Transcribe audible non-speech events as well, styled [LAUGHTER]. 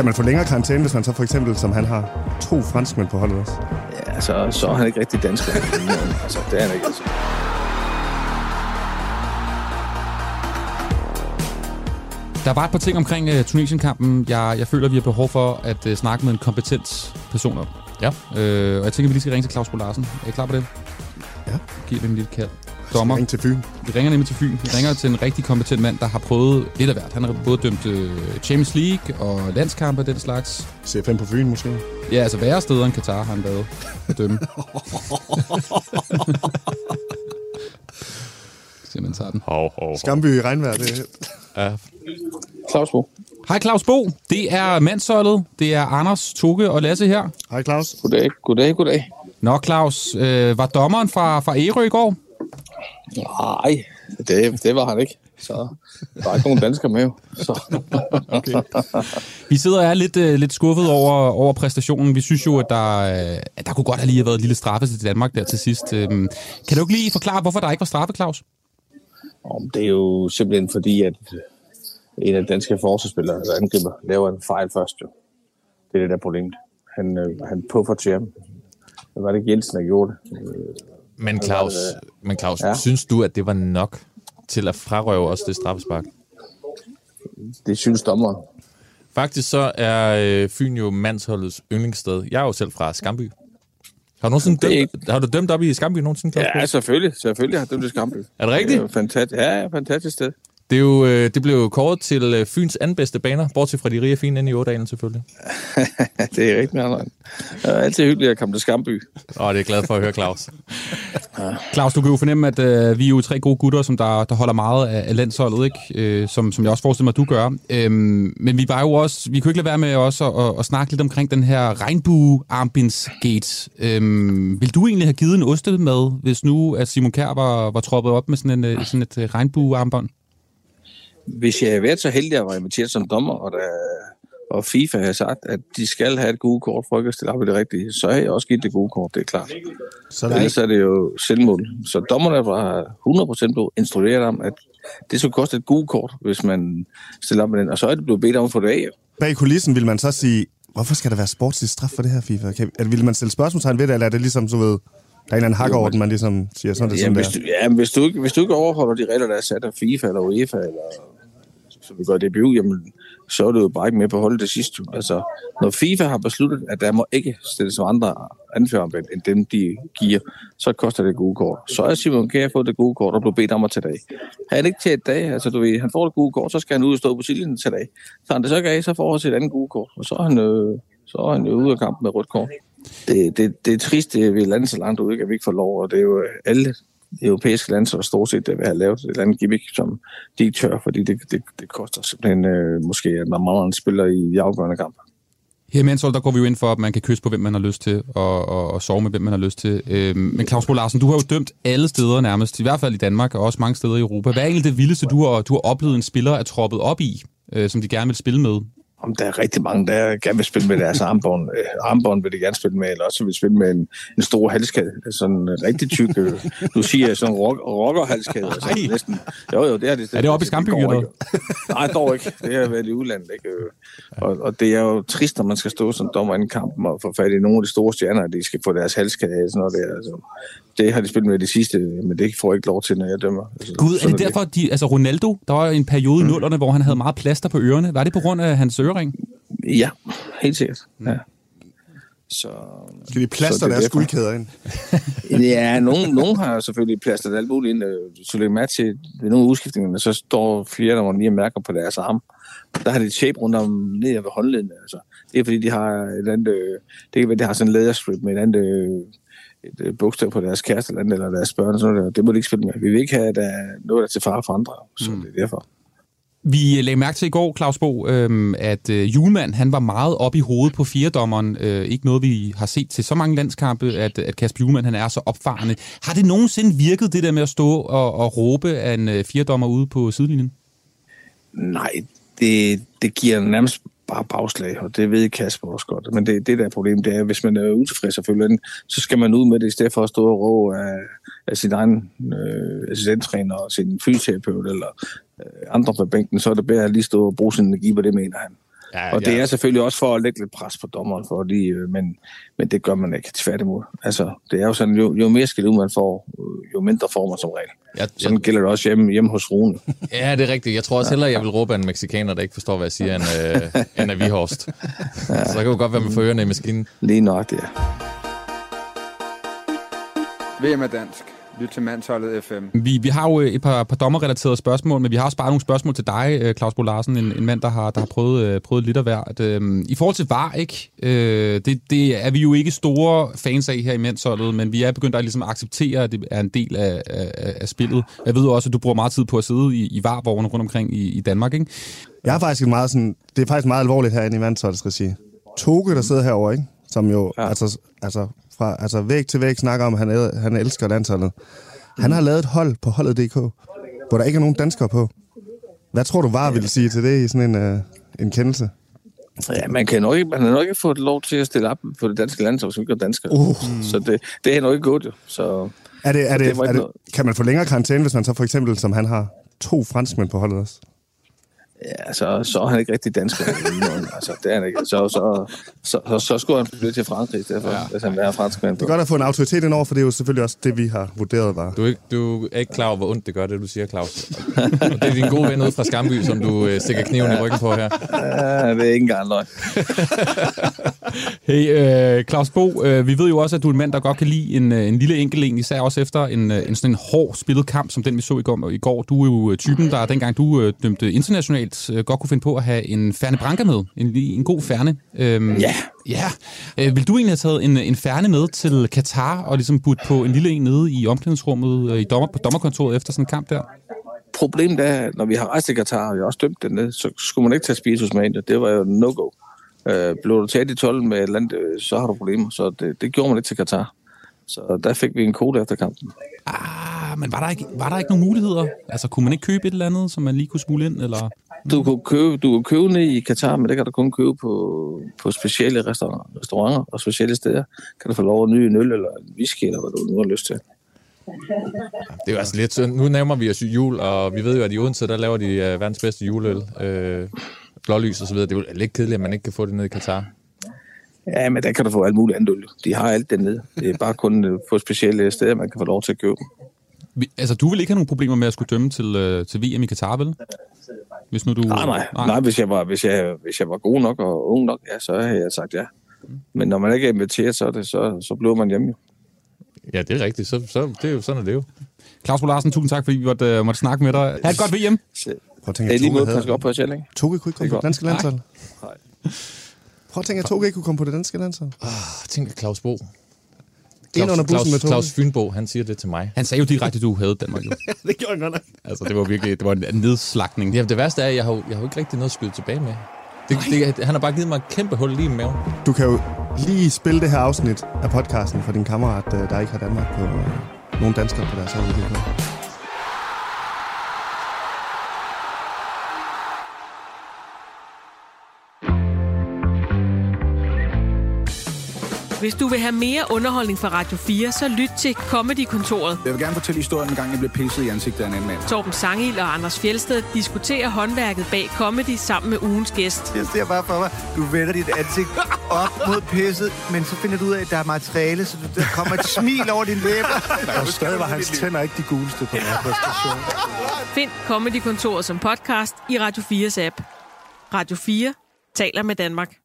Kan man få længere karantæne, hvis man så for eksempel, som han har, to franskmænd på holdet også? Ja, så, så er han ikke rigtig dansker. [LAUGHS] altså, det er han ikke. Altså. Der var et par ting omkring uh, Tunesien-kampen, jeg, jeg føler, vi har behov for at uh, snakke med en kompetent person om. Ja. Uh, og jeg tænker, vi lige skal ringe til Claus Bo Larsen. Er I klar på det? Ja. Giv dem en lille kald. Dommer. Ring til Fyn. Vi ringer nemlig til Fyn. Vi ringer til en rigtig kompetent mand, der har prøvet lidt af hvert. Han har både dømt uh, Champions League og landskampe og den slags. C5 på Fyn måske? Ja, altså værre steder end Katar har han været at dømme. [LAUGHS] Se, man tager den. Hov, hov, hov. Skamby i regnvejr, det Ja. Claus Bo. Hej Claus Bo, det er mandsholdet. Det er Anders, Toge og Lasse her. Hej Claus. Goddag, goddag, goddag. Nå Claus, øh, var dommeren fra, fra Ærø i går? Nej, det, det var han ikke. Så der var ikke nogen dansker med. Så. Okay. Vi sidder og er lidt, øh, lidt skuffet over, over præstationen. Vi synes jo, at der, øh, at der kunne godt have lige været et lille straffe til Danmark der til sidst. Øhm, kan du ikke lige forklare, hvorfor der ikke var straffe, Claus? Om det er jo simpelthen fordi, at en af de danske forsvarsspillere, der angriber, laver en fejl først. Jo. Det er det der problemet. Han, øh, han puffer til ham. Det var det ikke Jensen, der gjorde det. Øh, Men Claus, men Claus Ja. synes du, at det var nok til at frarøve os det straffespark? Det synes dommeren. Faktisk så er øh, Fyn jo mandsholdets yndlingssted. Jeg er jo selv fra Skamby. Har du, nogensinde dømt, har du dømt op i Skamby nogensinde, Claus? Ja, selvfølgelig. Selvfølgelig har det det Skamby. Er det rigtigt? Det er fantastisk. Ja, fantastisk sted. Det, er jo, øh, det blev jo kåret til øh, Fyns anden bedste baner, bortset fra de rige fine inde i Ådalen selvfølgelig. [LAUGHS] det er rigtig meget. Det er altid hyggeligt at komme til Skamby. Åh, det er glad for at høre, Claus. Claus, du kan jo fornemme, at øh, vi er jo tre gode gutter, som der, der holder meget af, af landsholdet, ikke? Øh, som, som jeg også forestiller mig, du gør. Øhm, men vi var jo også, vi kunne ikke lade være med også at, at, at snakke lidt omkring den her regnbue-armbindsgate. Øhm, vil du egentlig have givet en oste med, hvis nu at Simon Kjær var, var troppet op med sådan, en, øh, sådan et regnbue-armbånd? Hvis jeg havde været så heldig at være inviteret som dommer, og, der, og FIFA havde sagt, at de skal have et gode kort for ikke at stille op i det rigtige, så havde jeg også givet det gode kort, det er klart. Sådan. Ellers er det jo selvmål. Så dommerne var 100% blevet instrueret om, at det skulle koste et gode kort, hvis man stiller op med den. Og så er det blevet bedt om at få det af. Bag kulissen vil man så sige, hvorfor skal der være sportslig straf for det her, FIFA? Kan, er, vil man stille spørgsmålstegn ved det, eller er det ligesom, så ved, der er en eller anden hakkeorden, man ligesom siger, sådan er det Jamen, sådan hvis, du, ja, hvis, du ikke, hvis du ikke overholder de regler, der er sat af FIFA eller UEFA, eller som vi gør DBU, jamen, så er du jo bare ikke med på holdet det sidste. Altså, når FIFA har besluttet, at der må ikke stilles som andre anførerarbejde, end dem, de giver, så koster det gode kort. Så er Simon Kjær fået det gode kort og blev bedt om at tage dag. Har han ikke taget dag, altså du ved, han får det gode kort, så skal han ud og stå på silden til dag. Så han det så ikke af, så får han sit andet gode kort, og så er han, øh, så er han jo ude af kampen med rødt kort. Det, det, det er trist, det er ved landet så langt ud, at vi ikke får lov, og det er jo øh, alle europæiske lande, så stort set, det vil have lavet et eller andet gimmick, som de ikke tør, fordi det, det, det koster simpelthen øh, måske, at man mangler spiller i de afgørende kampe. Her i Manshold, der går vi jo ind for, at man kan kysse på, hvem man har lyst til, og, og, og sove med, hvem man har lyst til. Øhm, men Claus Bo Larsen, du har jo dømt alle steder nærmest, i hvert fald i Danmark, og også mange steder i Europa. Hvad er egentlig det vildeste, du har, du har oplevet en spiller er troppet op i, øh, som de gerne vil spille med? Om der er rigtig mange, der gerne vil spille med deres [LAUGHS] armbånd. Øh, armbånd vil de gerne spille med, eller også vil spille med en, en stor halskæde. Sådan en rigtig tyk, øh, [LAUGHS] du siger sådan en rock, rockerhalskæde. Altså, Ej. næsten. Jo, jo, det er det. Er det oppe i Skamby, går eller. [LAUGHS] Nej, dog ikke. Det har været i udlandet. Ikke? Øh, Og, og, det er jo trist, når man skal stå som dommer inden kampen og få fat i nogle af de store stjerner, at de skal få deres halskæde af. Sådan noget der. Altså, det har de spillet med de sidste, men det får jeg ikke lov til, når jeg dømmer. Altså, Gud, er det derfor, de, altså Ronaldo, der var en periode i nullerne, hvor han havde meget plaster på ørerne. Var det på grund af hans ørering? Ja, helt sikkert. Ja. Så, Skal de plaster det er deres guldkæder ind? [LAUGHS] Ja, nogen, nogen har selvfølgelig plastret alt muligt ind. øh, Så lægger mærke til, ved nogle af udskiftningerne, så står flere, der lige mærker på deres arm. Der har de shape rundt om ned ved håndledene. Altså. Det er fordi, de har et andet, øh, det kan være, de har sådan en læderstrip med et andet øh, et øh, bogstav på deres kæreste eller, andet, eller deres børn. Sådan noget. Det må de ikke spille med. Vi vil ikke have, at der er noget, der er til fare for andre. Så mm. det er derfor. Vi lagde mærke til i går, Claus Bo, øhm, at øh, Julemand han var meget op i hovedet på firedommeren. Øh, ikke noget, vi har set til så mange landskampe, at, at Kasper Julemand han er så opfarende. Har det nogensinde virket, det der med at stå og, og råbe af en øh, firedommer ude på sidelinjen? Nej, det, det giver nærmest bare bagslag, og det ved Kasper også godt. Men det, det der problem, det er, at hvis man er utilfreds af den, så skal man ud med det, i stedet for at stå og råbe af, af sin egen øh, assistenttræner og sin fysioterapeut eller øh, andre på bænken, så er det bedre at lige stå og bruge sin energi på det, mener han. Ja, og det er selvfølgelig også for at lægge lidt pres på dommeren, fordi, øh, men, men det gør man ikke tværtimod. Altså, det er jo sådan, jo, jo mere skil ud man får, øh, jo mindre får man som regel. Ja, sådan ja. gælder det også hjemme, hjemme hos Rune. [LAUGHS] Ja, det er rigtigt. Jeg tror også hellere, jeg vil råbe af en mexikaner, der ikke forstår, hvad jeg siger, end, øh, end af Vihorst. Ja. Så det kan jo godt være med for ørerne i maskinen. Lige nok, ja. VM er dansk. Lyt til Mandsholdet FM. Vi, vi har jo et par, par dommerrelaterede spørgsmål, men vi har også bare nogle spørgsmål til dig, øh, Claus Bo Larsen, en, en mand, der har, der har prøvet, øh, prøvet lidt af hver. At, øh, I forhold til VAR, ikke? Øh, det, det er vi jo ikke store fans af her i Mandsholdet, men vi er begyndt at ligesom acceptere, at det er en del af, af, af spillet. Jeg ved også, at du bruger meget tid på at sidde i, i VAR-vognen rundt omkring i, i Danmark, ikke? Jeg har faktisk meget sådan, det er faktisk meget alvorligt herinde i Mandsholdets regi. Toge, der sidder herovre, ikke? Som jo, ja. altså, altså, fra, altså væg til væg snakker om, at han, han elsker landsholdet. Han har lavet et hold på holdet.dk, hvor der ikke er nogen danskere på. Hvad tror du var vil sige til det i sådan en, uh, en kendelse? Ja, man kan nok man har nok ikke fået lov til at stille op på det danske landshold, som ikke er danskere. Uh. Så det, det er nok ikke godt, jo. Så, er det, er det, det, er det, kan man få længere karantæne, hvis man så for eksempel, som han har, to franskmænd på holdet også? Ja, så, så er han ikke rigtig dansker. [LAUGHS] altså, det er han ikke. Så, så, så, så, så skulle han flytte til Frankrig, derfor, ja. hvis han er franskmand. Det er godt at få en autoritet indover, for det er jo selvfølgelig også det, vi har vurderet var. Du er ikke, du er ikke klar over, hvor ondt det gør, det du siger, Claus. og det er din gode ven ude fra Skamby, som du øh, stikker kniven i ryggen på her. Ja, det er ikke engang løgn. [LAUGHS] hey, øh, Claus Bo, øh, vi ved jo også, at du er en mand, der godt kan lide en, øh, en lille enkel en, især også efter en, øh, en sådan en hård spillet kamp, som den vi så i går. I går. Du er jo typen, der dengang du øh, dømte internationalt normalt øh, godt kunne finde på at have en Færne Branca med. En, en god Færne. Øhm, ja. Ja. Øh, vil du egentlig have taget en, en Færne med til Katar og ligesom budt på en lille en nede i omklædningsrummet øh, i dommer, på dommerkontoret efter sådan en kamp der? Problemet er, når vi har rejst til Katar, og jeg har også dømt den ned, så skulle man ikke tage spiritus med ind. Det var jo no-go. Øh, blev du taget i 12 med et eller andet, øh, så har du problemer. Så det, det gjorde man ikke til Katar. Så der fik vi en kode efter kampen. Ah, men var der, ikke, var der ikke nogen muligheder? Altså, kunne man ikke købe et eller andet, som man lige kunne smule ind? Eller? Du kunne købe, du kunne købe ned i Katar, men det kan du kun købe på, på specielle restauranter, restauranter og specielle steder. Kan du få lov at nyde en øl eller en whisky, eller hvad du nu har lyst til. Det er jo altså lidt Nu nærmer vi os jul, og vi ved jo, at i Odense, der laver de uh, verdens bedste juleøl. Uh, blålys og så videre. Det er jo lidt kedeligt, at man ikke kan få det ned i Katar. Ja, men der kan du få alt muligt andet øl. De har alt det nede. Det er bare kun øh, på specielle steder, man kan få lov til at købe dem. Altså, du vil ikke have nogen problemer med at skulle dømme til, uh, til VM i Katar, vel? Hvis nu du... Nej, nej. nej. nej hvis, jeg var, hvis, jeg, hvis jeg var god nok og ung nok, ja, så havde jeg sagt ja. Men når man ikke er inviteret, så, det, så, så bliver man hjemme. Ja, det er rigtigt. Så, så det er jo, sådan er det jo. Claus Larsen, tusind tak, fordi vi måtte, uh, måtte snakke med dig. Ha' et godt VM. Prøv at tænke, det er lige måde, skal op på selv, ikke? Toge kunne ikke komme på danske landshold. Nej. Prøv at tænke, at Toge ikke kunne komme på det danske landshold. Ah, tænk at Claus Bo. Claus, under bussen Claus, med Claus Fynbo, han siger det til mig. Han sagde jo direkte, at du havde Danmark. Jo. [LAUGHS] det gjorde han godt nok. Altså, det var virkelig det var en nedslagning. Jamen, det værste er, at jeg har, jeg har jo ikke rigtig noget at skyde tilbage med. Det, det, han har bare givet mig et kæmpe hul lige i maven. Du kan jo lige spille det her afsnit af podcasten for din kammerat, øh, der ikke har Danmark på nogen danskere på deres hold. Hvis du vil have mere underholdning fra Radio 4, så lyt til Comedy-kontoret. Jeg vil gerne fortælle historien, en gang jeg blev pisset i ansigtet af en anden mand. Torben Sangil og Anders Fjelsted diskuterer håndværket bag comedy sammen med ugens gæst. Jeg ser bare for mig, du vender dit ansigt op mod pisset, men så finder du ud af, at der er materiale, så der kommer et smil over din læber. Og stadig var hans tænder ikke de guleste på den her præstation. Find Comedy-kontoret som podcast i Radio 4's app. Radio 4 taler med Danmark.